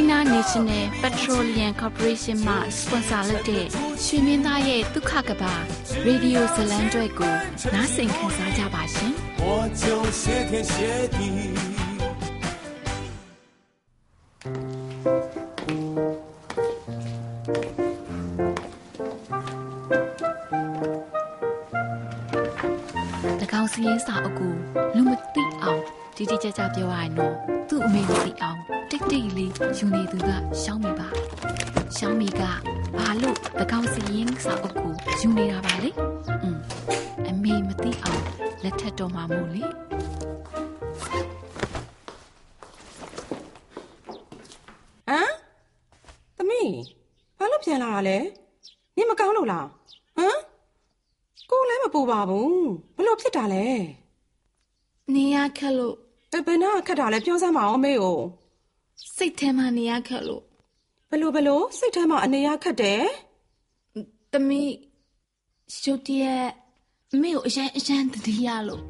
China National Petroleum Corporation မှ sponsor လုပ်တဲ့ရွှေမင်းသားရဲ့ဒုက္ခကဘာရေဒီယိုဇလံတွဲကိုနားဆင်ခံစားကြပါရှင်။我就谢天谢地တကောင်စရင်စာအုပ်ကိုလူမသိအောင်တိတိကျကျပြောရရင်တော့သူ့အမေမသိအောင် တိတ်တိတ်လေးယူနေသူကရှောင်းမိပါရှောင်းမိကဘာလို့တကောင်စရင်စာအုပ်ကိုယူနေတာပါလဲอืมအမေမသိအောင်လက်ထက်တော်မှာမို့လေဟမ်သမီးဘာလို့ပြန်လာတာလဲနေမကောင်းလို့လားဟမ်ကိုလည်းမပူပါဘူးဘလို့ဖြစ်တာလဲနေရခက်လို့ဘယ်နာခက်တာလဲပြောစမ်းပါအောင်မေကို စိတ်ထဲမှာနေရခက်လို့ဘလို့ဘလို့စိတ်ထဲမှာအနေရခက်တယ်သမီးရှုပ်တရက်မေကိုအရန်အရန်တတိယလို့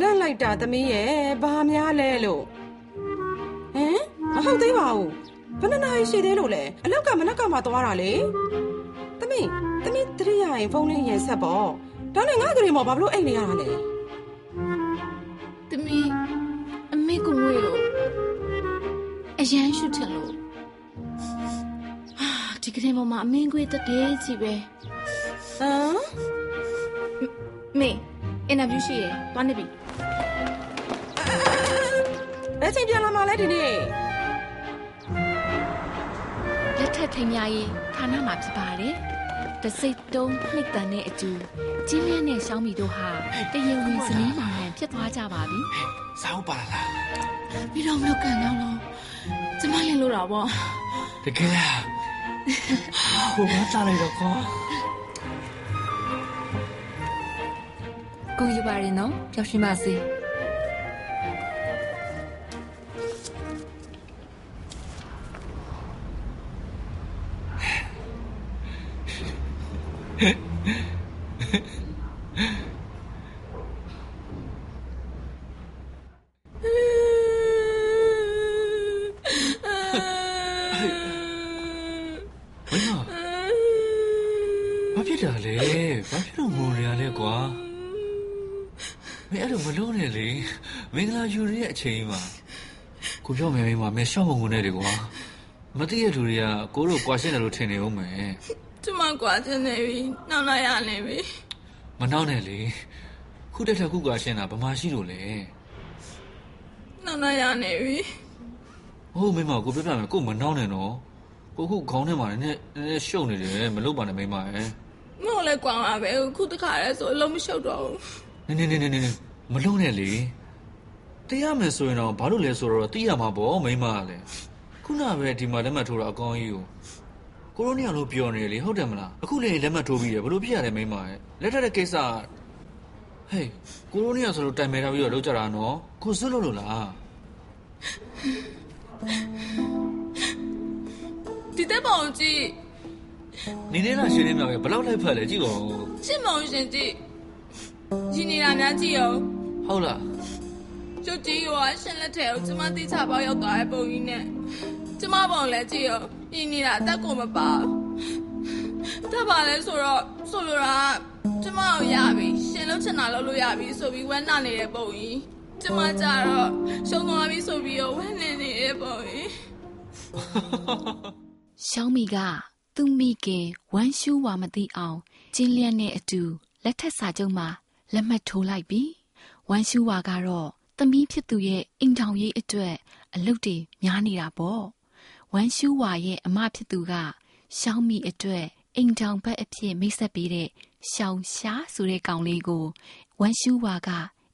လန့်လိုက်တာသမီးရဲ့ဘာများလဲလို့ဟမ်မဟုတ်သေးပါဘူးဘယ်နှနာရီရှိသေးလို့လဲအလောက်ကမနက်ကမှသွားတာလေသမီးသမီးတတိယရင်ဖုန်းလေးရင်ဆက်ပေါ့ဒါနဲ့ငါကလေးမော်ဘာလို့အိတ်နေရတာလဲသမီးအမေကငွေလို့ အရန်ရှုထင်လို့ဟာဒီကလေးမော်မှာအမင်းခွေတတဲကြီးပဲဟမ်မေအင်တာဗျူးရှိရယ်တွားနေပြီဘယ်ချိန်ပြန်လာမှလဲဒီနေ့လက်ထက်ထိန်များရေးဌာနမှာဖြစ်ပါတယ်တစိတ်တုံးနှိပ်တန်တဲ့အကျူကျင်းလျက်နဲ့ရှောင်းမီတို့ဟာတရင်ဝင်စနေမောင်နှံဖြစ်သွားကြပါပြီစားဟုတ်ပါလားပြီးတော့မလုပ်ကန်တော့လို့ ကျမလည်းလို့တာပေါ့တကယ်လားဟိုဘာစားလိုက်တော့ကောကိုယူပါရင်နော်ပျော်ရွှင်ပါစေ ဘာဖြစ်တာလဲဘာဖြစ်လို့ငိုနေရလဲကွာမင်းအဲ့လိုမလုံးနဲ့လေမင်္ဂလာယူရတဲ့အချိန်မှာကိုပြောမယ်မင်းမမင်းရှော့မငုံနေတယ်ကွာမသိတဲ့လူတွေကကိုတို့ကွာရှင်းတယ်လို့ထင်နေဦးမယ်ကျမကွာရှင်းနေပြီနှောက်လိုက်ရနေပြီမနှောက်နဲ့လေခုတက်ထက်ခုကွာရှင်းတာဘမာရှိလို့လေနှောက်လိုက်ရနေပြီဟုတ်မင်းမကိုပြောပြမယ်ကိုမနှောက်နဲ့နော်ကိုခုခေါင်းထဲမှာနည်းနည်းနည်းရှုပ်နေတယ်မလုပ်ပါနဲ့မိမရဲ့ မဟုတ်လဲကွာပါပဲခုတခါလဲဆိုအလုံးမရှုပ်တော့ဘူးနည်းနည်းနည်းနည်းမလုံးနဲ့လေတရားမယ်ဆိုရင်တော့ဘာလို့လဲဆိုတော့သိရမှာပေါ့မိမကလည်းခုနပဲဒီမှာလက်မှတ်ထိုးတာအကောင်းကြီးကိုကိုရိုနီယာလို့ပြောနေလေဟုတ်တယ်မလားအခုလေလက်မှတ်ထိုးပြီးတယ်ဘလို့ဖြစ်ရလဲမိမရဲ့လက်ထက်တဲ့ကိစ္စဟေးကိုရိုနီယာဆိုလို့တိုင်မယ်ထားပြီးတော့လောက်ကြတာနော်ကိုစွတ်လို့လို့လားဒီတက်ပေါင်ကြည့် နေနေလားရှင်နေမြောင်ရဲ့ဘယ်လောက်လိုက်ဖက်လဲကြည့်ပါဦးချစ်မောင်ရှင်ကြည့်ရှင်နေတာများကြည့်အောင်ဟုတ်လားကျုပ်ကြီးရောရှင်လက်ထဲကိုကျမတိချပေါက်ရောက်သွားတဲ့ပုံကြီးနဲ့ကျမပုံလည်းကြည့်အောင်ရှင်နေတာအသက်ကိုမပါတတ်ပါလဲဆိုတော့ဆိုလိုတာကကျမကိုရပြီရှင်လုံးချင်တာလုပ်လို့ရပြီဆိုပြီးဝမ်းနာနေတဲ့ပုံကြီးကျမကြတော့ရှုံးသွားပြီဆိုပြီးတော့ဝမ်းနေနေတဲ့ပုံကြီးရှောင်းမီက သူ့မိခင်ဝမ်းရှူးဝါမသိအောင်ကျင်းလျက်နဲ့အတူလက်ထက်စာချုပ်မှာလက်မှတ်ထိုးလိုက်ပြီဝမ်းရှူးဝါကတော့သမီးဖြစ်သူရဲ့အိမ်ထောင်ရေးအတွက်အလုပ်တွေများနေတာပေါ့ဝမ်းရှူးဝါရဲ့အမဖြစ်သူကရှောင်းမီအတွက်အိမ်ထောင်ဘက်အဖြစ်မိတ်ဆက်ပေးတဲ့ရှောင်းရှားဆိုတဲ့ကောင်လေးကိုဝမ်းရှူးဝါက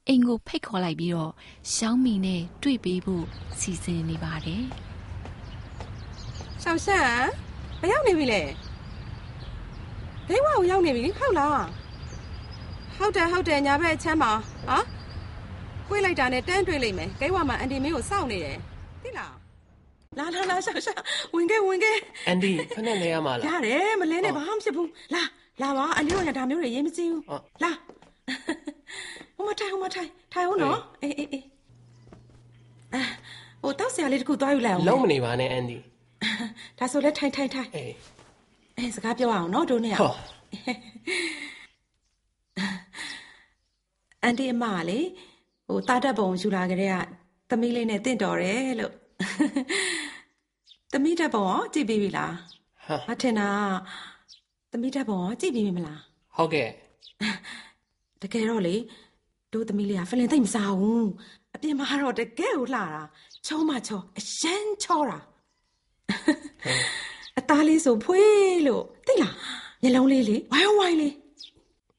အိမ်ကိုဖိတ်ခေါ်လိုက်ပြီးတော့ရှောင်းမီနဲ့တွေ့ပေးဖို့စီစဉ်နေပါတယ်ရှောင်းရှ မ်းဘယ်ရောက်နေပြီလဲဒိဝါကိုရောက်နေပြီဟုတ်လားဟုတ်တယ်ဟုတ်တယ်ညာဘက်အချမ်းမှာဟာကိုယ်လိုက်တာနဲ့တန်းတွေ့လိမ့်မယ်ဒိဝါမှာအန်တီမင်းကိုစောင့်နေတယ်သိလားလာလာလာရှောင်းရှမ်းဝင်ခဲ့ဝင်ခဲ့အန်ဒီဖက်နဲ့လဲရမှာလားရတယ်မလဲနဲ့ဘာမှမဖြစ်ဘူးလာလာပါအန်တီတို့ကဒါမျိုးတွေရေးမကြည့်ဘူးဟုတ်လာဟိုမထိုင်ဟိုမထိုင်ထိုင်အောင်နော်အေးအေးအေးအဲဟိုတောက်ဆရာလေးတခုသွားယူလိုက်အောင်လုံးမနေပါနဲ့အန်ဒီ ဒါဆိုလဲထိုင်ထိုင်ထိုင်အေးအဲစကားပြောအောင်နော်တို့နဲ့ဟောအန်တီအမကလေဟိုတာတက်ပုံယူလာကြတဲ့ကသမီးလေးနဲ့တင့်တော်တယ်လို့သမီးတက်ပုံရောကြည့်ပြီးပြီလားဟာမထင်တာကသမီးတက်ပုံရောကြည့်ပြီးပြီမလားဟုတ်ကဲ့တကယ်တော့လေတို့သမီးလေးကဖလင်သိမ့်မစားဘူးအပြင်မှာတော့တကယ်ကိုလှတာချောမချောအရန်ချောတာ အသားလေးဆိုဖွေးလို့သိလားမျက်လုံးလေးလေဝိုင်းဝိုင်းလေး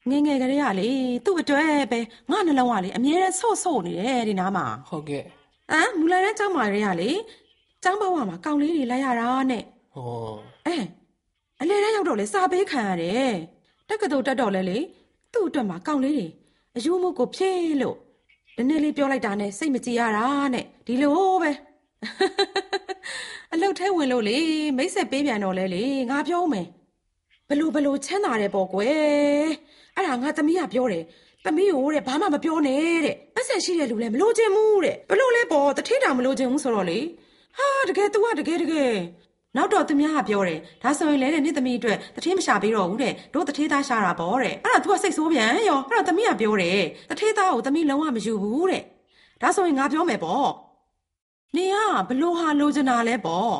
ငယ်ငယ်ကလေးကလေသူ့အတွက်ပဲငါနှလုံးကလေအမြဲတမ်းဆော့ဆော့နေတယ်ဒီနားမှာဟုတ်ကဲ့ဟမ်မူလာတဲ့ကျောင်းမာတွေကလေကျောင်းဘဝမှာကောင်လေးတွေလိုက်ရတာနဲ့ဟောအဲအလဲတန်းရောက်တော့လေစာပေးခံရတယ်တက္ကသိုလ်တက်တော့လဲလေသူ့အတွက်မှာကောင်လေးတွေအယူမှုကိုဖြည့်လို့ဒီနေ့လေးပြောလိုက်တာနဲ့စိတ်မကြည်ရတာနဲ့ဒီလိုပဲ အလုတ်ထဲဝင်လို့လေမိတ်ဆက်ပေးပြန်တော့လဲလေငါပြောမယ်ဘလို့ဘလို့ချမ်းသာတယ်ပေါ့ကွယ်အဲ့ဒါငါသမီးကပြောတယ်သမီးကိုတဲ့ဘာမှမပြောနဲ့တဲ့ပတ်ဆက်ရှိတဲ့လူလည်းမလို့ခြင်းဘူးတဲ့ဘလို့လဲပေါ့တထေးတောင်မလို့ခြင်းဘူးဆိုတော့လေဟာတကယ် तू ကတကယ်တကယ်နောက်တော့သူများကပြောတယ်ဒါဆိုရင်လည်းတဲ့နေ့သမီးအတွက်တထေးမရှာပေးတော့ဘူးတဲ့တို့တထေးသားရှာတာပေါ့တဲ့အဲ့ဒါ तू ကစိတ်ဆိုးပြန်ရောအဲ့တော့သမီးကပြောတယ်တထေးသားကိုသမီးလုံးဝမယူဘူးတဲ့ဒါဆိုရင်ငါပြောမယ်ပေါ့ နေကဘလို့ဟာလိုချင်တာလဲပေါ့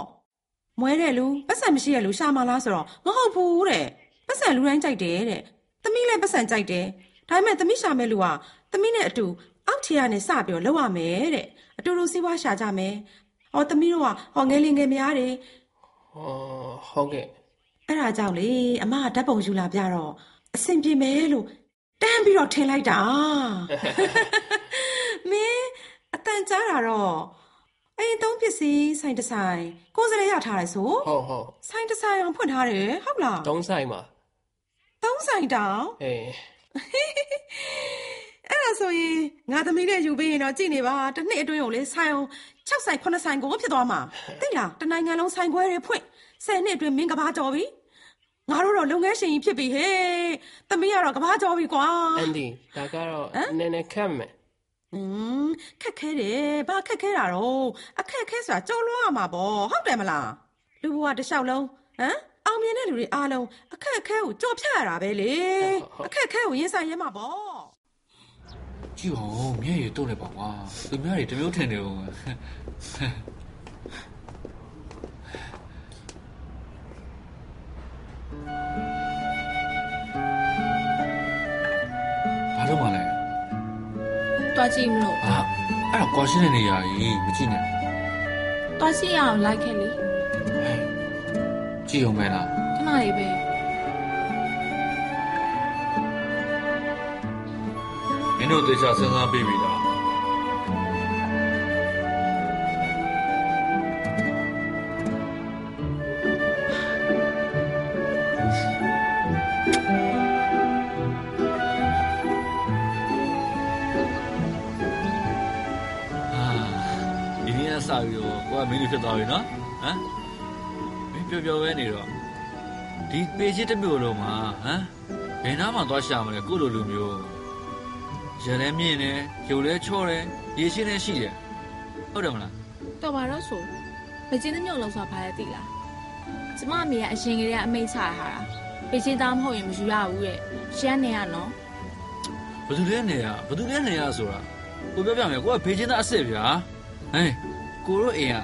မွဲတဲ့လူပတ်စံမရှိတဲ့လူရှာမလားဆိုတော့မဟုတ်ဘူးတဲ့ပတ်စံလူတိုင်းကြိုက်တယ်တဲ့သမီးလည်းပတ်စံကြိုက်တယ်ဒါပေမဲ့သမီးရှာမဲ့လူကသမီးနဲ့အတူအောက်ခြေကနေစပြီးတော့လောက်ရမယ်တဲ့အတူတူစီးပွားရှာကြမယ်ဟောသမီးတို့ကဟောငယ်လေးငယ်များတယ်ဟောဟုတ်ကဲ့အဲ့ဒါကြောင့်လေအမကဓာတ်ပုံယူလာပြတော့အဆင်ပြေမယ်လို့တန်းပြီးတော့ထင်လိုက်တာမင်းအတန်ကြားတာတော့ အိမ်သုံးပစ္စည်းဆိုင်တစ်ဆိုင်ကိုယ်စလဲရထားတယ်ဆိုဟုတ်ဟုတ်ဆိုင်တစ်ဆိုင်အောင်ဖွင့်ထားတယ်ဟုတ်လားတုံးဆိုင်မှာသုံးဆိုင်တောင်အေးအဲ့ဒါဆိုရင်ငါသမီးနဲ့ယူပေးရင်တော့ကြည့်နေပါတစ်နှစ်အတွင်းကိုလေဆိုင်အောင်6ဆိုင်9ဆိုင်ကိုဖြစ်သွားမှာသိလားတနိုင်ငံလုံးဆိုင်ခွဲတွေဖွင့်10နှစ်အတွင်းမင်းကဘာကြော်ပြီငါတို့တော့လုပ်ငန်းရှင်ကြီးဖြစ်ပြီဟေးသမီးကတော့ကဘာကြော်ပြီကွာအန်ဒီဒါကတော့နည်းနည်းခက်မယ် อืมခက်ခဲတယ်ဘာခက်ခဲတာတော့အခက်ခဲဆိုတာကြော်လွှားရမှာပေါ့ဟုတ်တယ်မလားလူဘဝတစ်လျှောက်လုံးဟမ်အောင်မြင်တဲ့လူတွေအားလုံးအခက်အခဲကိုကြော်ဖြတ်ရတာပဲလေအခက်အခဲကိုရင်ဆိုင်ရမှာပေါ့ကြည့်အောင်မျက်ရည်တုံးနေပါကွာသူများတွေတစ်မျိုးထင်နေဦးမယ်ဘာ တွားကြည့်မလို့အာအဲ့တော့ကွာရှင်းတဲ့နေရာကြီးမကြည့်နဲ့တွားကြည့်ရအောင်လိုက်ခဲ့လေကြည့်အောင်မဲလားခဏလေးပဲမင်းတို့သေချာစဉ်းစားပြီးပြီလား ပြီးတော့ကိုကမင်းတို့ဖြစ်သွားပြီနော်ဟမ်မင်းပျော်ပျော်ပဲနေတော့ဒီဒီပေချစ်တစ်မျိုးလုံးမှာဟမ်ဘယ်နာမှသွားရှာမလဲကိုလိုလူမျိုးရလဲမြင့်တယ်ရုပ်လဲချော့တယ်ရေရှင်းလဲရှိတယ်ဟုတ်တယ်မလားတော်ပါတော့ဆိုမကျင်းတဲ့မြုပ်လုံးဆိုတာဘာလဲသိလားကျမအမေကအရင်ကတည်းကအမိတ်ချရတာပေချင်းသားမဟုတ်ရင်မယူရဘူးတဲ့ရှမ်းနေရနော်ဘယ်သူလဲနေရဘယ်သူလဲနေရဆိုတာကိုပြောပြမယ်ကိုကဖေးချင်းသားအစ်စ်ဗျာဟဲ့ ကိုတို့အိမ်က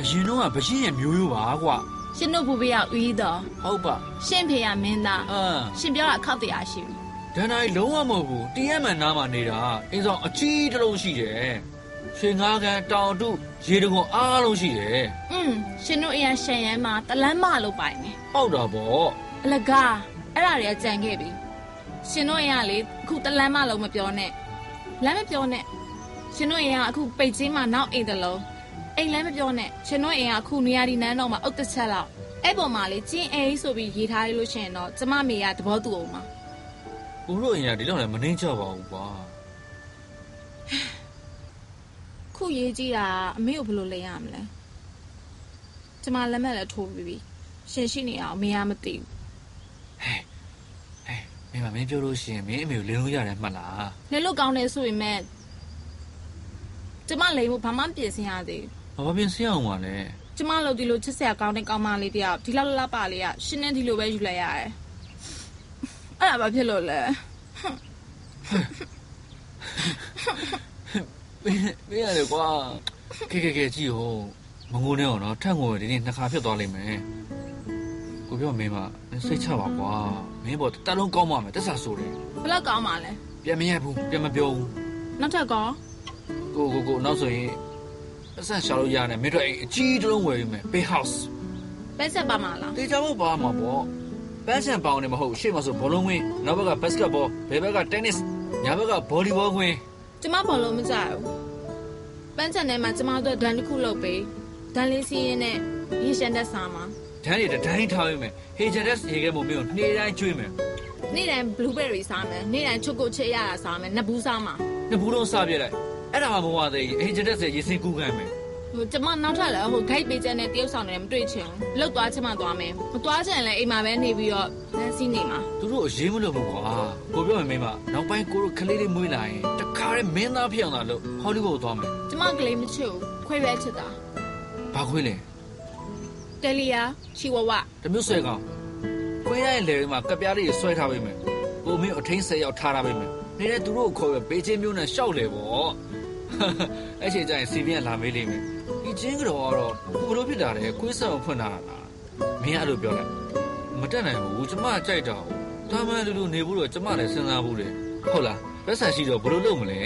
အရင်တော့ကဗရှိရဲ့မျိုးရိုးပါကွာရှင်တို့ဘူဘေးကဦးတော်ဟုတ်ပါရှင်ဖေကမင်းသားအာရှင်ပြောတာခောက်တရားရှိပြီဒန်နိုင်လုံးဝမဟုတ်ဘူးတရားမှန်နားမှာနေတာအင်းဆောင်အကြီးတစ်လုံးရှိတယ်ရွှေငါးကန်တောင်တုရေတကွန်အားလုံးရှိတယ်อืมရှင်တို့အရင်ရှန်ရမ်းမှာတလန်းမလို့ပိုင်နေဟုတ်တာဗောအလကားအဲ့ဒါတွေကကြံခဲ့ပြီရှင်တို့အရင်ကလေအခုတလန်းမလို့မပြောနဲ့လမ်းမပြောနဲ့ရှင်တို့အရင်ကအခုပိတ်ချင်းမှာနောက်အိမ်တလုံး အိမ်လည်းမပြောနဲ့ရှင်တို့အရင်ကအခုနေရာဒီနန်းတော့မှာအုတ်တစ်ချက်လောက်အဲ့ပေါ်မှာလေကျင်းအိမ်ဆိုပြီးရေးထားရလို့ရှရင်တော့ကျမမေကသဘောတူအောင်ပါကိုတို့အိမ်ကဒီလောက်လည်းမနှင်းချပါဘူးကွာခုရေးကြည့်တာအမေကိုဘယ်လိုလဲရမလဲကျမလက်မဲ့လည်းထိုးပြီးပြီရှင်ရှိနေအောင်အမေကမသိဘူးဟဲ့မင်းမမင်းပြောလို့ရှိရင်မင်းအမေကိုလင်းလို့ရတယ်မှတ်လားလဲလို့ကောင်းတယ်ဆိုရင်မဲ့ကျမလိမ်ဖို့ဘာမှမပြင်ဆင်ရသေးဘူး ဘာဖြစ်စရအောင်ပါလဲကျမလို့ဒီလိုချစ်စရာကောင်းတဲ့ကောင်းမလေးတယောက်ဒီလောက်လလပါလေးကရှင်းနေဒီလိုပဲယူလိုက်ရတယ်အဲ့ဒါဘာဖြစ်လို့လဲမင်းမင်းရတယ်ကွာကဲကဲကဲကြည့်ဟိုမငိုနဲ့အောင်နော်ထက်ငိုရဒီနေ့နှစ်ခါဖြစ်သွားလိမ့်မယ်ကိုပြောမင်းမစိတ်ချပါကွာမင်းပေါ်တက်လုံးကောင်းပါမယ်တက်ဆာဆိုတယ်ဘယ်လောက်ကောင်းပါလဲပြန်မရဘူးပြန်မပြောဘူးနောက်ထပ်ကောကိုကိုကိုနောက်ဆိုရင် အဆက်ရှာလို့ရတယ်မင်းတို့အိမ်အကြီးတစ်လုံးဝယ်ယူမယ် big house ပဲဆက်ပါမလားတေချာဖို့ပါမှာပေါ့ပန်းချန်ပေါင်းနေမဟုတ်ရှေ့မှာဆိုဘောလုံးဝင်းနောက်ဘက်ကဘတ်စကတ်ဘောဘယ်ဘက်ကတင်းနစ်ညာဘက်ကဗော်လီဘောခွင်းကျမဘောလုံးမကြဘူးပန်းချန်ထဲမှာကျမတို့ဒန်တစ်ခုလုပ်ပေးဒန်လေးစီးရင်နဲ့ရေရှမ်းတဲ့စာမှာဓာတ်ရည်တတိုင်းထားရမယ်ဟေဂျန်ဒက်ရေခဲမို့မင်းကိုနေ့တိုင်းကျွေးမယ်နေ့တိုင်း blueberry စားမယ်နေ့တိုင်းချိုကိုချစ်ရတာစားမယ်နှစ်ဘူးစားမှာနှစ်ဘူးလုံးစားပြလိုက် အဲ့ဒါမှမဟုတ်သေးဟေဂျန်ဒက်ရေစင်ကူးခံမယ်ဟိုကျမနောက်ထပ်လည်းဟို guide ပေးချက်နဲ့တရုပ်ဆောင်တယ်မတွေ့ချင်ဘူးလောက်သွားချင်မှသွားမယ်မသွားချင်လည်းအိမ်မှာပဲနေပြီးတော့လမ်းစီးနေမှာသူတို့အရေးမလို့ဘူးကွာကိုပြောမယ်မင်းမနောက်ပိုင်းကိုတို့ကလေးလေးမွေးလာရင်တခါတည်းမင်းသားဖြစ်အောင်လာလို့ဟောလိဝုဒ်သွားမယ်ကျမကလေးမချစ်ဘူးခွဲပဲချစ်တာဘာခွေးလဲတယ်လီယာချီဝဝတမျိုးဆွဲကောင်ခွေးရရဲ့လေမှာကပြားလေးဆွဲထားပေးမယ်ကိုမင်းအထင်းဆဲရောက်ထားထားပေးမယ်နေတဲ့သူတို့ကိုခေါ်ပဲဘေးချင်းမျိုးနဲ့ရှောက်လေပေါ့ အဲ့ချိန်ကျရင်စီပြင်းလာမေးလိမ့်မယ်ဒီချင်းကတော့ကတော့ကိုဘလို့ဖြစ်တာလဲခွေးဆောင်ဖွင့်လာတာလားမင်းအဲ့လိုပြောလိုက်မတက်နိုင်ဘူးကျမကြိုက်တာတာမန်လူလူနေဘူးတော့ကျမလည်းစဉ်းစားဘူးလေဟုတ်လားပတ်စံရှိတော့ဘလို့လုပ်မလဲ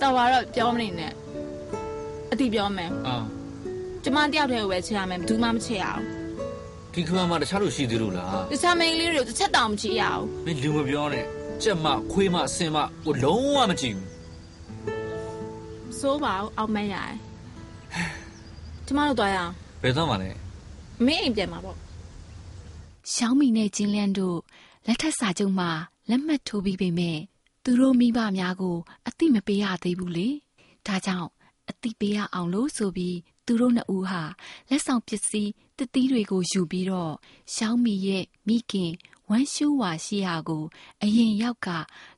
တော်ပါတော့ပြောမနေနဲ့အတိပြောမယ်အာကျမတယောက်တည်းကိုပဲချစ်ရမယ်ဘယ်သူမှမချစ်ရအောင်ဒီခါမှတခြားလူရှိသေးလို့လားတခြားမိန်းကလေးတွေကိုတစ်ချက်တောင်မချစ်ရအောင်မင်းလူမပြောနဲ့ကြက်မခွေးမအစင်မကိုလုံးဝမကြည့်ဘူး စိုးပါအောင်အောက်မက်ရတယ်ကျမတို့သွားရအောင်ဘယ်တော့မှလဲမင်းအိမ်ပြန်မှာပေါ့ရှောင်းမီနဲ့ကျင်းလန့်တို့လက်ထက်စာချုပ်မှာလက်မှတ်ထိုးပြီးပေမဲ့သူတို့မိဘများကိုအတိမပေးရသေးဘူးလေဒါကြောင့်အတိပေးရအောင်လို့ဆိုပြီးသူတို့နှစ်ဦးဟာလက်ဆောင်ပစ္စည်းတတိတွေကိုယူပြီးတော့ရှောင်းမီရဲ့မိခင်ဝမ်းရှူးဝါရှိရာကို အရင်ရောက်က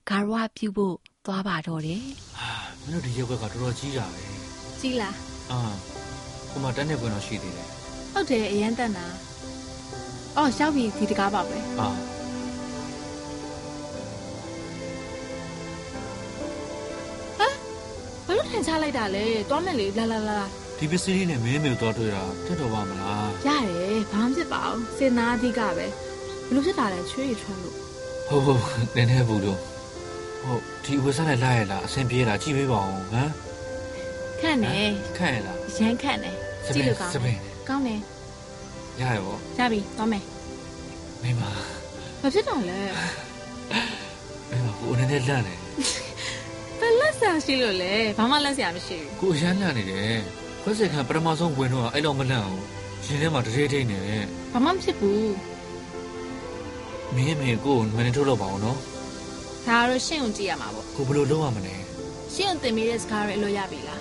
ဂါရဝပြုဖို့သွားပါတော့တယ်ဟာ မင်းတို့ဒီရုပ်ကတော်တော်ကြီးတာပဲကြီးလားအာကိုမတန်းနေပွင့်တော့ရှိသေးတယ်ဟုတ်တယ်အရန်တက်တာအော်ရှောက်ပြီးဒီတကားပါပဲအာဘာလို့ထိုင်ချလိုက်တာလဲသွားမယ်လေလာလာလာဒီပစ္စည်းလေးနဲ့မင်းမျိုးတော့တွေ့တာတက်တော်ပါမလားရတယ်ဘာမှဖြစ်ပါဘူးစင်နာအဓိကပဲဘယ်လိုဖြစ်တာလဲချွေးရထွက်လို့ဟုတ်ဟုတ်နည်းနည်းဘူးလို့ ဟုတ်ဒီဝက်စားလိုက်လာရလားအဆင်ပြေလားကြည့်ပေးပါဦးဟမ်ခန့်နေခန့်ရလားရမ်းခန့်နေကြည့်လို့ကောင်းစပတယ်င်းကောင်းတယ်ရရပေါ့ရပြီသွားမယ်မင်းမဘာဖြစ်တော့လဲမင်းမကိုအနေနဲ့လန့်နေဘယ်လက်ဆာရှိလို့လဲဘာမှလက်ဆရာမရှိဘူးကိုအရန်လန့်နေတယ်ခွက်စက်ခံပထမဆုံးဝင်တော့အဲ့လောက်မလန့်အောင်ရှင်ထဲမှာတရေထိတ်နေတယ်ဘာမှမဖြစ်ဘူးမင်းမေကိုမနေထုတ်တော့ပါအောင်နော် ဒါတော့ရှင့်ကိုကြည့်ရမှာပေါ့ကိုဘယ်လိုလုပ်ရမလဲရှင့်ကိုသင်ပေးတဲ့စကားတွေအလို့ရပြီလား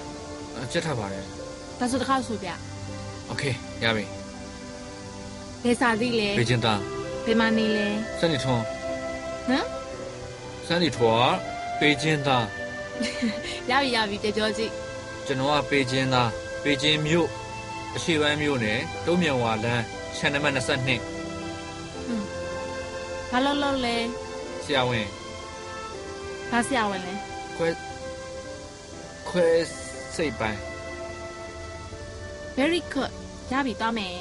အချက်ထားပါတယ်ဒါဆိုတစ်ခါဆိုပြโอเคရပြီဘယ်စာသီးလဲဘေကျင်တာဘယ်မှာနေလဲစနေထွန်းဟမ်စနေထွန်းပေကျင်တာရပြီရပြီတပြောကြည့်ကျွန်တော်ကပေကျင်တာပေကျင်မြို့အရှေ့ပိုင်းမြို့နယ်တုံးမြန်ဝါလန်းခြံနံပါတ်22ဟမ်ဘာလို့လို့လဲဆရာဝန် ဘာဆရာဝန်လဲခွဲခွဲစိတ်ပိုင်း very good ရပြီသွားမယ်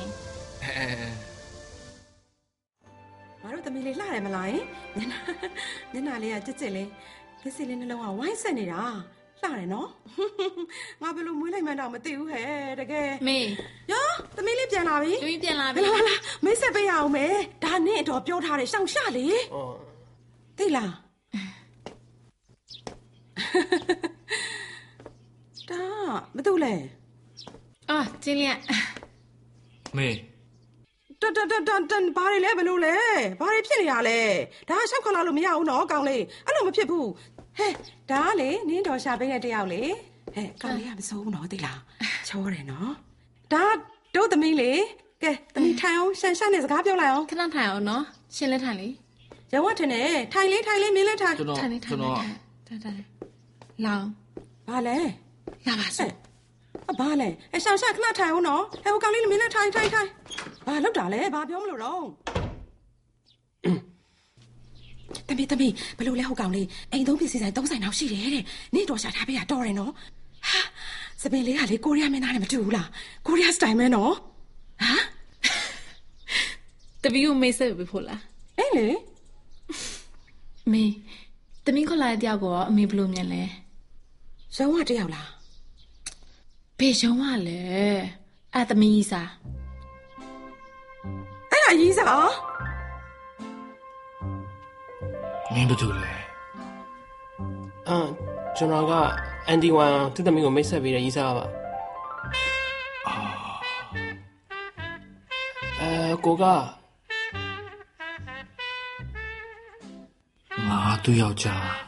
အဲအဲအဲငါတို့သမီးလေးလှတယ်မလားယင်မျက်နှာမျက်နှာလေးကကြစ်ကြစ်လေးလက်စီလေးနှလုံးကဝိုင်းဆက်နေတာလှတယ်နော်ငါဘယ်လိုမွေးလိုက်မှန်းတော့မသိဘူးဟဲ့တကယ်မေယောသမီးလေးပြန်လာပြီသမီးပြန်လာဘပြီယ်လာလာမိတ်ဆက်ပေးရအောင်မယ်ဒါနဲ့တော့ပြောထားတယ်ရှောင်ရှလေ哦，သိလား ဒါမတူလဲအာကျင်းလျက်မေတတတတတဘာတွေလဲဘယ်လိုလဲဘာတွေဖြစ်နေရလဲဒါရှောက်ခလာလို့မရဘူးနော်ကောင်းလေးအဲ့လိုမဖြစ်ဘူးဟဲ့ဒါကလေနင်းတော်ရှာပေးတဲ့တယောက်လေဟဲ့ကောင်းလေးကမစိုးဘူးနော်သိလားချောတယ်နော်ဒါတို့သမီးလေကဲသမီးထိုင်အောင်ရှန်ရှန်နဲ့စကားပြောလိုက်အောင်ခဏထိုင်အောင်နော်ရှင်လက်ထိုင်လေရဝတ်ထင်တယ်ထိုင်လေးထိုင်လေးမင်းလည်းထိုင်ကျွန်တော်ထိုင်လေထိုကျွင်န်လေတော်ထိုင်ထိုင် လောင်ဘာလဲလာပါစို့အဘာလဲအရှန်ရှန်ခဏထိုင်အောင်နော်ဟဲ့ဟိုကောင်းလေးမင်းလည်းထိုင်ထိုင်ထိုင်ဘာလောက်တာလဲဘာပြောမလို့တော့တမီတမီဘယ်လိုလဲဟိုကောင်လေးအိမ်သုံးပစ္စည်းဆိုင်သုံးဆိုင်တော့ရှိတယ်တဲ့နေ့တော်ရှာထားပေးရတော်တယ်နော်ဟာစပင်လေးကလေကိုရီးယားမင်းသားနဲ့မတူဘူးလားကိုရီးယားစတိုင်မဲနော်ဟာတပီးကိုမေးဆက်ပေးဖို့လားအဲ့လေမေတမီးခေါ်လာတဲ့တယောက်ကအမေဘယ်လိုမြင်လဲ ရုံးဝတယောက်လားဘေရုံးကလဲအသမီးကြီးစားအဲ့ဒါရေးစားနင်းတို့လဲ嗯，ကျွန်တော်က Andy Wan သူ့သမီးကိုမိတ်ဆက်ပေးတဲ့ရေးစားပါအဲကိုကငါသူ့ယောက်ျားဟိုရော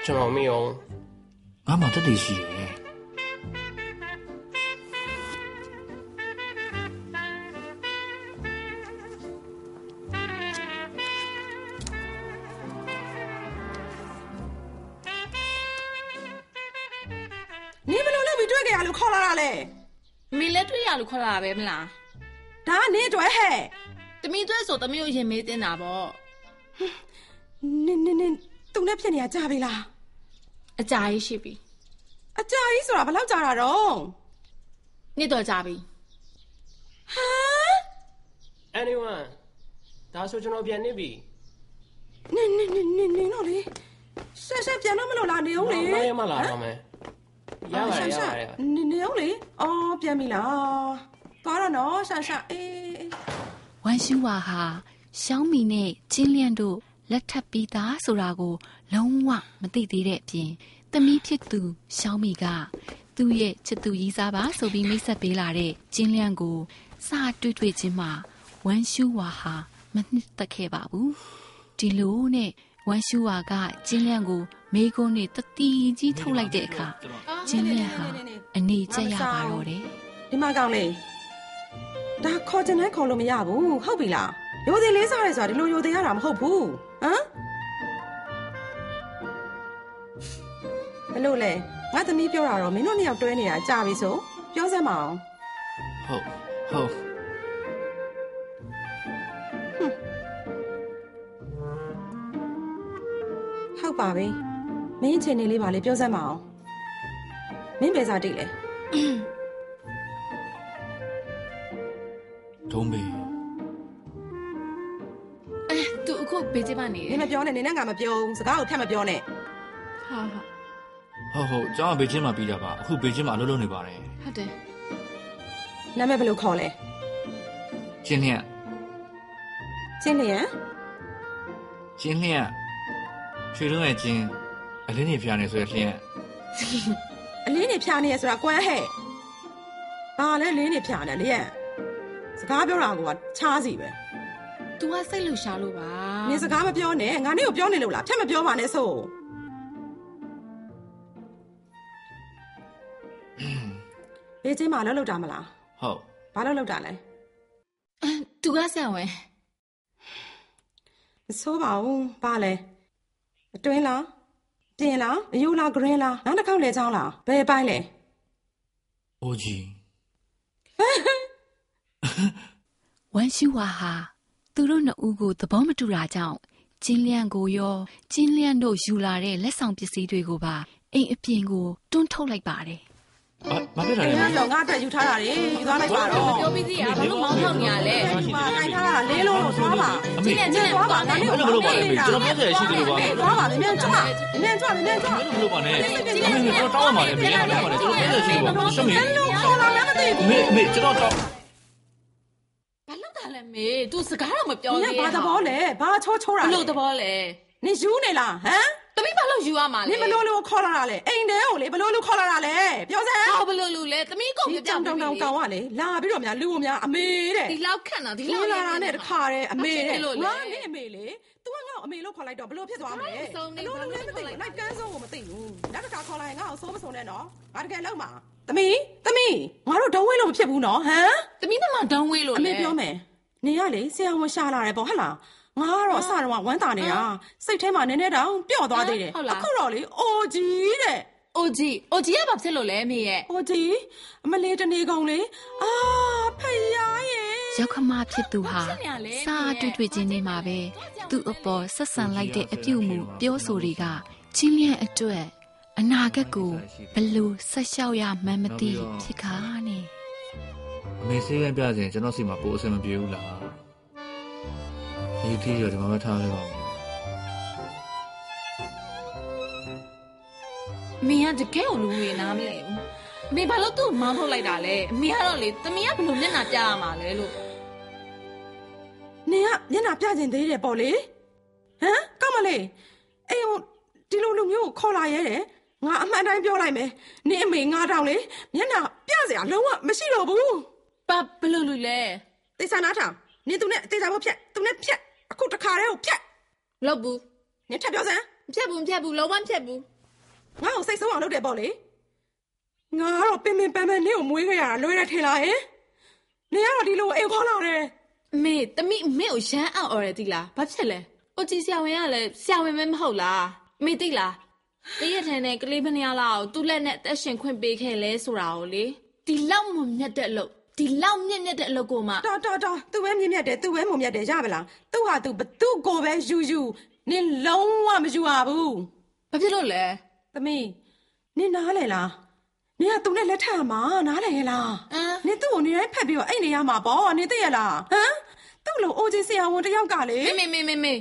က်ကျွန်တော်မေးအောင်ငါမှတက်တည်ရှိတယ်နင်ဘယ်လိုလုပ်ပြီးတွေ့ကြရလို့ခေါ်လာတာလဲမေလက်တွေ့ရလို့ခေါ်လာတာပဲမလားဒါကနင်အတွက်ဟဲ့တမီးတွေ့ဆိုတမီးကိုရင်မေးတင်တာပေါ့နင်နင်နင် သူနဲ့ဖြစ်နေရကြပြီလားအကြာကြီးရှိပြီအကြာကြီးဆိုတာဘယ်လောက်ကြာတာတော့နေ့တော့ကြာပြီဟမ် Andy Wan ဒါဆိုကျွန်တော်ပြန်နေပြီနင်နင်နင်နင်နင်တော့လေဆက်ဆက်ပြန်တော့မလို့လားနေအောင်လေနောက်ရမှလာတော့မယ်ရပါရှတယ်န်ရရှန်ပါတယ်နေနေအောင်လေအော်ပြန်ပြီလားသွားတော့နော်ရှန်ရှန်အေးအေးဝမ်ရှူဝါဟာရှောင်းမီနဲ့ကျင်းလျန့်တို့ လက်ထပ်ပြီးသားဆိုတာကို လုံးဝမသိသေးတဲ့အပြင်သမီးဖြစ်သူရှောင်းမီကသူ့ရဲ့ချစ်သူရီးစားပါဆိုပြီးမိတ်ဆက်ပေးလာတဲ့ကျင်းလျန့်ကိုစတွေ့တွေ့ချင်းမှာဝမ်ရှူဝါဟာမနှစ်သက်ခဲ့ပါဘူးဒီလိုနဲ့ဝမ်ရှူဝါကကျင်းလျန့်ကိုမေးခွန်းနဲ့တတိကြီးထုတ်လိုက်တဲ့အခါကျင်းလျန့်ဟာအနေကျက်ရပါတော့တယ်ဒီမှာကောင်းလေဒါခေါ်ချင်တိုင်းခေါ်လို့မရဘူးဟုတ်ပြီလားရိုသေလေးစားရဲဆိုတာဒီလိုရိုသေရတာမဟုတ်ဘူး ဟမ်ဘယ်လိုလဲငါသမီးပြောတာတော့မင်းတို့နှစ်ယောက်တွဲနေတာကြာပြီဆိုပြောစမ်းမအောင်ဟုတ်ဟုတ်ဟုတ်ပါပြီမင်းအချိန်နေလေးပါလေပြောစမ်းမအောင်မင်းဘယ်စားတိတ်လဲဒုံးမေ အခုဘေးကျမနေတနယ်င်မပြောနဲ့နင်နဲ့ငါမပြောဘူးစကားကိုဖြတ်မပြောနဲ့ဟာဟာဟုတ်ဟုတ်ကျောင်းကဘေကျင်းမှာပြီးတာပါအခုဘေကျင်းမှာအလုပ်လုပ်နေပါတယ်ဟုတ်တယ်နာမည်ဘယ်လိုခေါ်လဲကျင်းလျက်ကျင်းလျံကျင်းလျက်ရွှေလုံးရဲ့ကျင်းအလင်းနေဖျားနေဆိုရလျက်အလင်းနေဖြာနေရဆိုတာကွမ်းဟဲ့ဘာလဲလင်းနေဖြာနေလျက်စကားပြောတာကချားစီပဲ။ तू ကစိတ်လှရှာလို့ပါ နင်စကားမပြောနဲ့ငါနေ့ကိုပြောနေလို့လားဖြတ်မပြောပါနဲ့ဆိုဘေးချင်းမှာလှုပ်လှုပ်တာမလားဟုတ်ဘာလှုပ်လှုပ်တာလဲအမ်သူကဆရာဝန်မဆိုးပါဘူးဘာလဲအတွင်းလားပြင်လားအယူလားဂရင်းလားနောက်တစ်ခေါက်လဲချောင်းလားဘယ်ပိုင်းလဲအိုကြီးဝမ်ရှူဝါဟာ သူတို့နှစ်ဦးကိုသဘောမတူတာကြောင့်ကျင်းလျန့်ကိုရောကျင်းလျန့်တို့ယူလာတဲ့လက်ဆောင်ပစ္စည်းတွေကိုပါအိမ်အပြင်ကိုတွန်းထုတ်လိုက်ပါတယ်ဘာဘာဖြစ်တာအဲ့လဲဒါတော့ငါအတွက်ယူထားတာလေယူသွားလိုက်ပါတော့ပြောပြီးသေးရဘာလို့မောင်းထောက်နေရလဲဒီမှာခိုင်းထားတာလေးလုံးလို့သွားပါအမေကျင်းနဲ့ကျင်းနဲ့သွားပါသွားငါမယ်လေးဘယ်လိုလုပ်ပါလဲမေကျွန်တော်ပြောရရှိတယ်လို့ပါသွားပါမြန်မြန်ကြွမြန်ကြွမြန်ကြွဘယ်လိုလုပ်ပါနဲ့အမေကျွန်တော်တောင်းရမှာလေမေတောင်းရမှာလေကျွန်တော်ပြောရရှိတယ်ပါရှမင်းခေါ်လာလည်းမသိအဘူးမေအမေကျွန်တော်တောင်း ဘာလို့တာလဲမေ तू စကားတော့မပြောနသေးင်ဘာသဘောလဲဘာချိုးချိုးတာဘလို့သဘောလဲနင်ယူနေလားဟမ်တမိဘာလို့ယူရမှာနလဲင်ဘလို့လို့ခေါ်လာတာလဲအိမ်တဲကိုလေဘလို့လို့ခေါ်လာတာလဲပြောစမ်းဟောဘလို့လူလဲတမိကုန်ဒီပြပြတောင်တောင်တောင်ကောင်ကလေလာပြီးတော့များလူကိုများအမေတဲ့ဒီလောက်ခန့်တာဒီဒီလောက်လာတာနဲ့တခါတည်းအမေတဲ့လို့ငါနဲ့အမေလေ तू ကငါ့ကိုအမေလို့ခေါ်လိုက်တော့ဘလို့ဖြစ်သွားမလဲဘာလို့မစုံနေဘလို့လို့လည်းမသိဘာလို့ဘူးမလိုစုံက်ကန်းဆုံးကိုမသိဘူးနောက်တစ်ခါခေါ်လာရင်ငါ့ကိုစိုးမစုံနဲ့နော်ငါတကယ်လောက်မှာ သမီးသမီးငါတို့ဒုံးဝဲလို့မဖြစ်ဘူးနော်ဟမ်တမိကမှဒုံဝေးလို့အလေမေပြောမယ်နေရလေဆရာဝန်ရှာလာတယ်ပေါ့ဟဟလားငါကတော့အစတော့ဝမ်းတာနေတာစိတ်ထဲမှာနည်းနည်းတောင်ပျော့သွားသေးတယ်အခုတော့လေအိုကြီးတဲ့ အိုဂျီအိုဂျီကဘာဖြစ်လို့လဲမေရဲ့အိုကြီးအမလေးတနေကုန်လေအာဖေယားရဲ့ရောက်ခမဖြစ်သူဟာဖြစ်နေရလဲစာတွေ့တွေ့ချင်းနေမှာပဲသူ့အပေါ်ဆက်ဆံလိုက်တဲ့အပြုတ်မှုပြောဆိုတွေကချင်းလျန့်အတွက် အနာဂတ်ကိုဘယ်လို့ဆက်လျှောက်ရမှန်းမသိဖြစ်ခါနဲ့အမေဆေးရန်ပြစဉ်ကျွန်တော်စီမှာပိုအဆင်မပြေဘူးလားဒီတီးရောဒီမှာမထားခဲ့ပါဘူးမေကတကယ်ကိုလူတွေနားမလဲဘူးမေဘာလို့သူ့မောင်းထုတ်လိုက်တာလဲအမေကတော့လေတမီးကဘယ်လိုမျက်နှာပြရမှာလဲလို့နင်ကမျက်နှာပြကျင်သေးတယ်ပေါ့လေဟမ်ကောက်မလေးအိမ်ဟိုဒီလိုလူမျိုးကိုခေါ်လာရဲတယ် ငါအမှန်တိုင်းပြောလိုက်မယ်နင်အမေငါတောင်လေမျက်နှာပြစရာလုံးဝမရှိတော့ဘူးဘာဘယ်လိုလူလဲတေချာနားထောင်နင်သူနဲ့တေချာဖို့ဖြတ်သူနဲ့ဖြတ်အခုတခါတည်းကိုဖြတ်လောက်ဘူးနင်ထပ်ပြောစမ်းမဖြတ်ဘူးမဖြတ်ဘူးလုံးဝမဖြတ်ဘူးငါ့ကိုစိတ်ဆုံးအောင်လုပ်တယ်ပေါ့လေငါကတော့ပင်ပင်ပန်းပန်းနင့်ကိုမွေးခဲ့ရတာလွယ်တယ်ထင်လားဟင်နင်ကတော့ဒီလိုအိမ်ခေါ်လာတယ်မေတမီးမေကိုရမ်းအောင်អော်ရတိလားဘာဖြစ်လဲအိုဂျီဆရာဝန်ကလည်းဆရာဝန်ပဲမဟုတ်လားမေသိလား တရက်ထန်နဲ့ကလေးမနီယာလာကိုသူ့လက်နဲ့အသက်ရှင်ခွင့်ပေးခဲ့လဲဆိုတာကိုလေဒီလောက်မမြတ်တဲ့အလုပ်ဒီလောက်မြင့်မြတ်တဲ့အလုပ်ကိုမှတော်တော်တော်သူပဲမြင့်မြတ်တယ်သူပဲမုံမြတ်တယ်ရပါလားသူဟာသူဘသူ့ကိုပဲယူယူနင်လုံးဝမယူရဘူးဘာဖြစ်လို့လဲသမီးနင်နားလေလားနင်ကသူနဲ့လက်ထပ်မှာနားလေရဲ့လားအမ်နင်သူ့ကိုနေတိုင်းဖက်ပြီးတော့အိတ်နေရမှာပေါ့နင်သိရလားဟမ်သူ့လိုအိုဂျီဆရာဝန်တယောက်ကလေမေမေမေမေ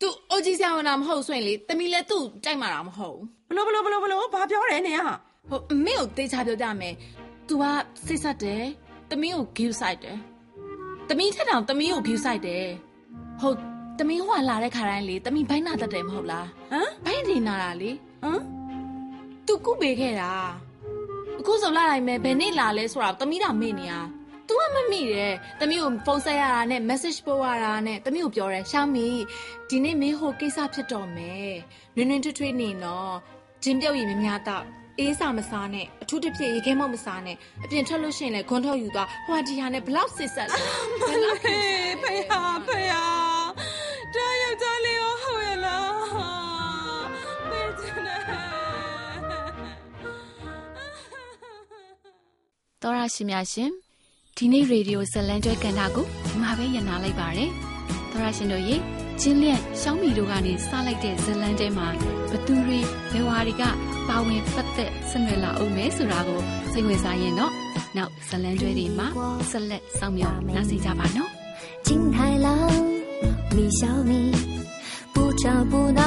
မေသူအိုဂျီဆရာဝန်တာမဟုတ်ဆိုရင်လေတမီလည်းသူ့ကြိုက်မှာတာမဟုတ်ဘူးဘလို့ဘလို့ဘလို့ဘလို့ဘာပြောတယ်နင်ကဟိုအမေကိုတေချာပြောကြမယ်။ तू ကစိတ်ဆက်တယ်။တမီးကို view site တယ်။တမီးထက်တောင်တမီးကို view site တယ်။ဟုတ်တမီးဟိုကလာတဲ့ခါတိုင်းလေတမီးဘိုင်းနာတတ်တယ်မဟုတ်လားဟမ်။ဘိုင်းနေနာတာလေဟမ်။ तू ကုပေးခဲ့တာ။အခုဆိုလာလိုက်မယ်ဘယ်နေ့လာလဲဆိုတာတမီးတောင်မေ့နေရ။ तू ကမမိတယ်။တမီးကိုဖုန်းဆက်ရတာနဲ့ message ပို့ရတာနဲ့တမီးကိုပြောတယ်ရှောင်းမီဒီနေ့မင်းဟိုကိစ္စဖြစ်တော့မယ်။နွန်းနွန်းထွေးထွေးနေနော်။ဂျင်းပြုတ်ရည်များများတော့အေးစာမစားနဲ့အထူးတစ်ဖြစ်ရေခဲမောက်မစားနဲ့အပြင်ထွက်လို့ရှိရင်လည်းခွန်းထုတ်ယူသွားဟွာဒီဟာနဲ့ဘလောက်စစ်ဆက်လဲဘယ်လောက်ဟေးဖေဟာဖေဟာတာယောက်ျားလေးရောဟုတ်ရလားဖေချင်တယ်တော်ရရှိများရှင် ဒီနေ့ရေဒီယိုဇလန်ကျွဲကန်တာကိုဒီမှာပဲညနာလိုက်ပါတယ်တော်ရရှင်တို့ရေချင်းလျက်ရှောင်းမီတို့ကနေစလိုက်တဲ့ဇလန်တဲမှာဘသူတွေဘယ်ဝါတွေကပါဝင်ပတ်သက်ဆက်နွယ်လာအောင်မဲဆိုတာကိုစိတ်ဝင်စားရင်တော့နောက်ဇလန်ကျွဲတွေမှာဆက်လက်ဆောင်မြောက်နားဆင်ကြပါနော် 金太郎，米小米，不吵不闹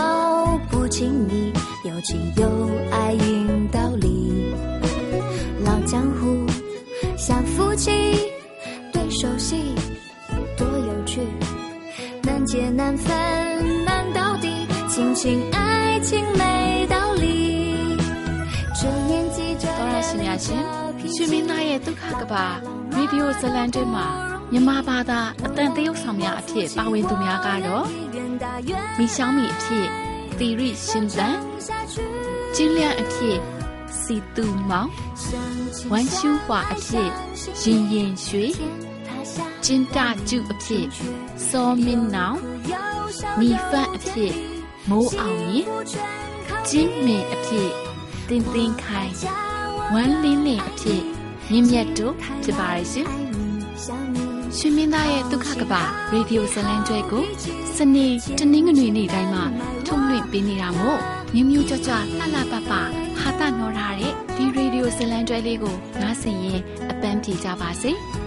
不亲密，有情有爱云道理。老江湖 像夫妻，对手戏多有趣，难解难分难到底，亲情爱情没道理。这年纪这 တော်ရ 样 ရှိများရှင် 的 ရွှေမင်းသားရဲ့ဒုက္ခကဘာရေဒီယိုဇလန်တဲမှာမြန်မာဘာသာအတန်တရုတ်ဆောင်များအဖြစ်ပါဝင်သူများကတော့ 远大远 မိရှောင်းမီအဖြစ်သီရိရှင်သန် 下去。 ကျင်းလျက်အဖြစ် စီသူမောင်ဝမ်ရှူဟွာအဖြစ်ရင်ရင်ရွှေကျင်းတကျုအဖြစ်စောမင်းနောင်မိဖတ်အဖြစ်မိုးအောင်ရင်ကျင်းမင်အဖြစ်တင်းတင်းခိုင်ဝမ်းလင်းလင်းအဖြစ်မြင့်မြတ်တို့ဖြစ်ပါရဲ့ရှင်ရှင်မင်းသားရဲ့ဒုက္ခကပရေဒီယိုဇလံကျွဲကိုစနေတနင်္ဂနွေနေ့တိုင်းမှာထုတ်လွှင့်ပေးနေတာမို့မြမျိုးကြွကြလှလှပပ ဟာတာနော်ထားတဲ့ဒီရေဒီယိုဇလံကျွဲလေးကိုနားဆင်ရင်အပန်းပြေကြပါစေ။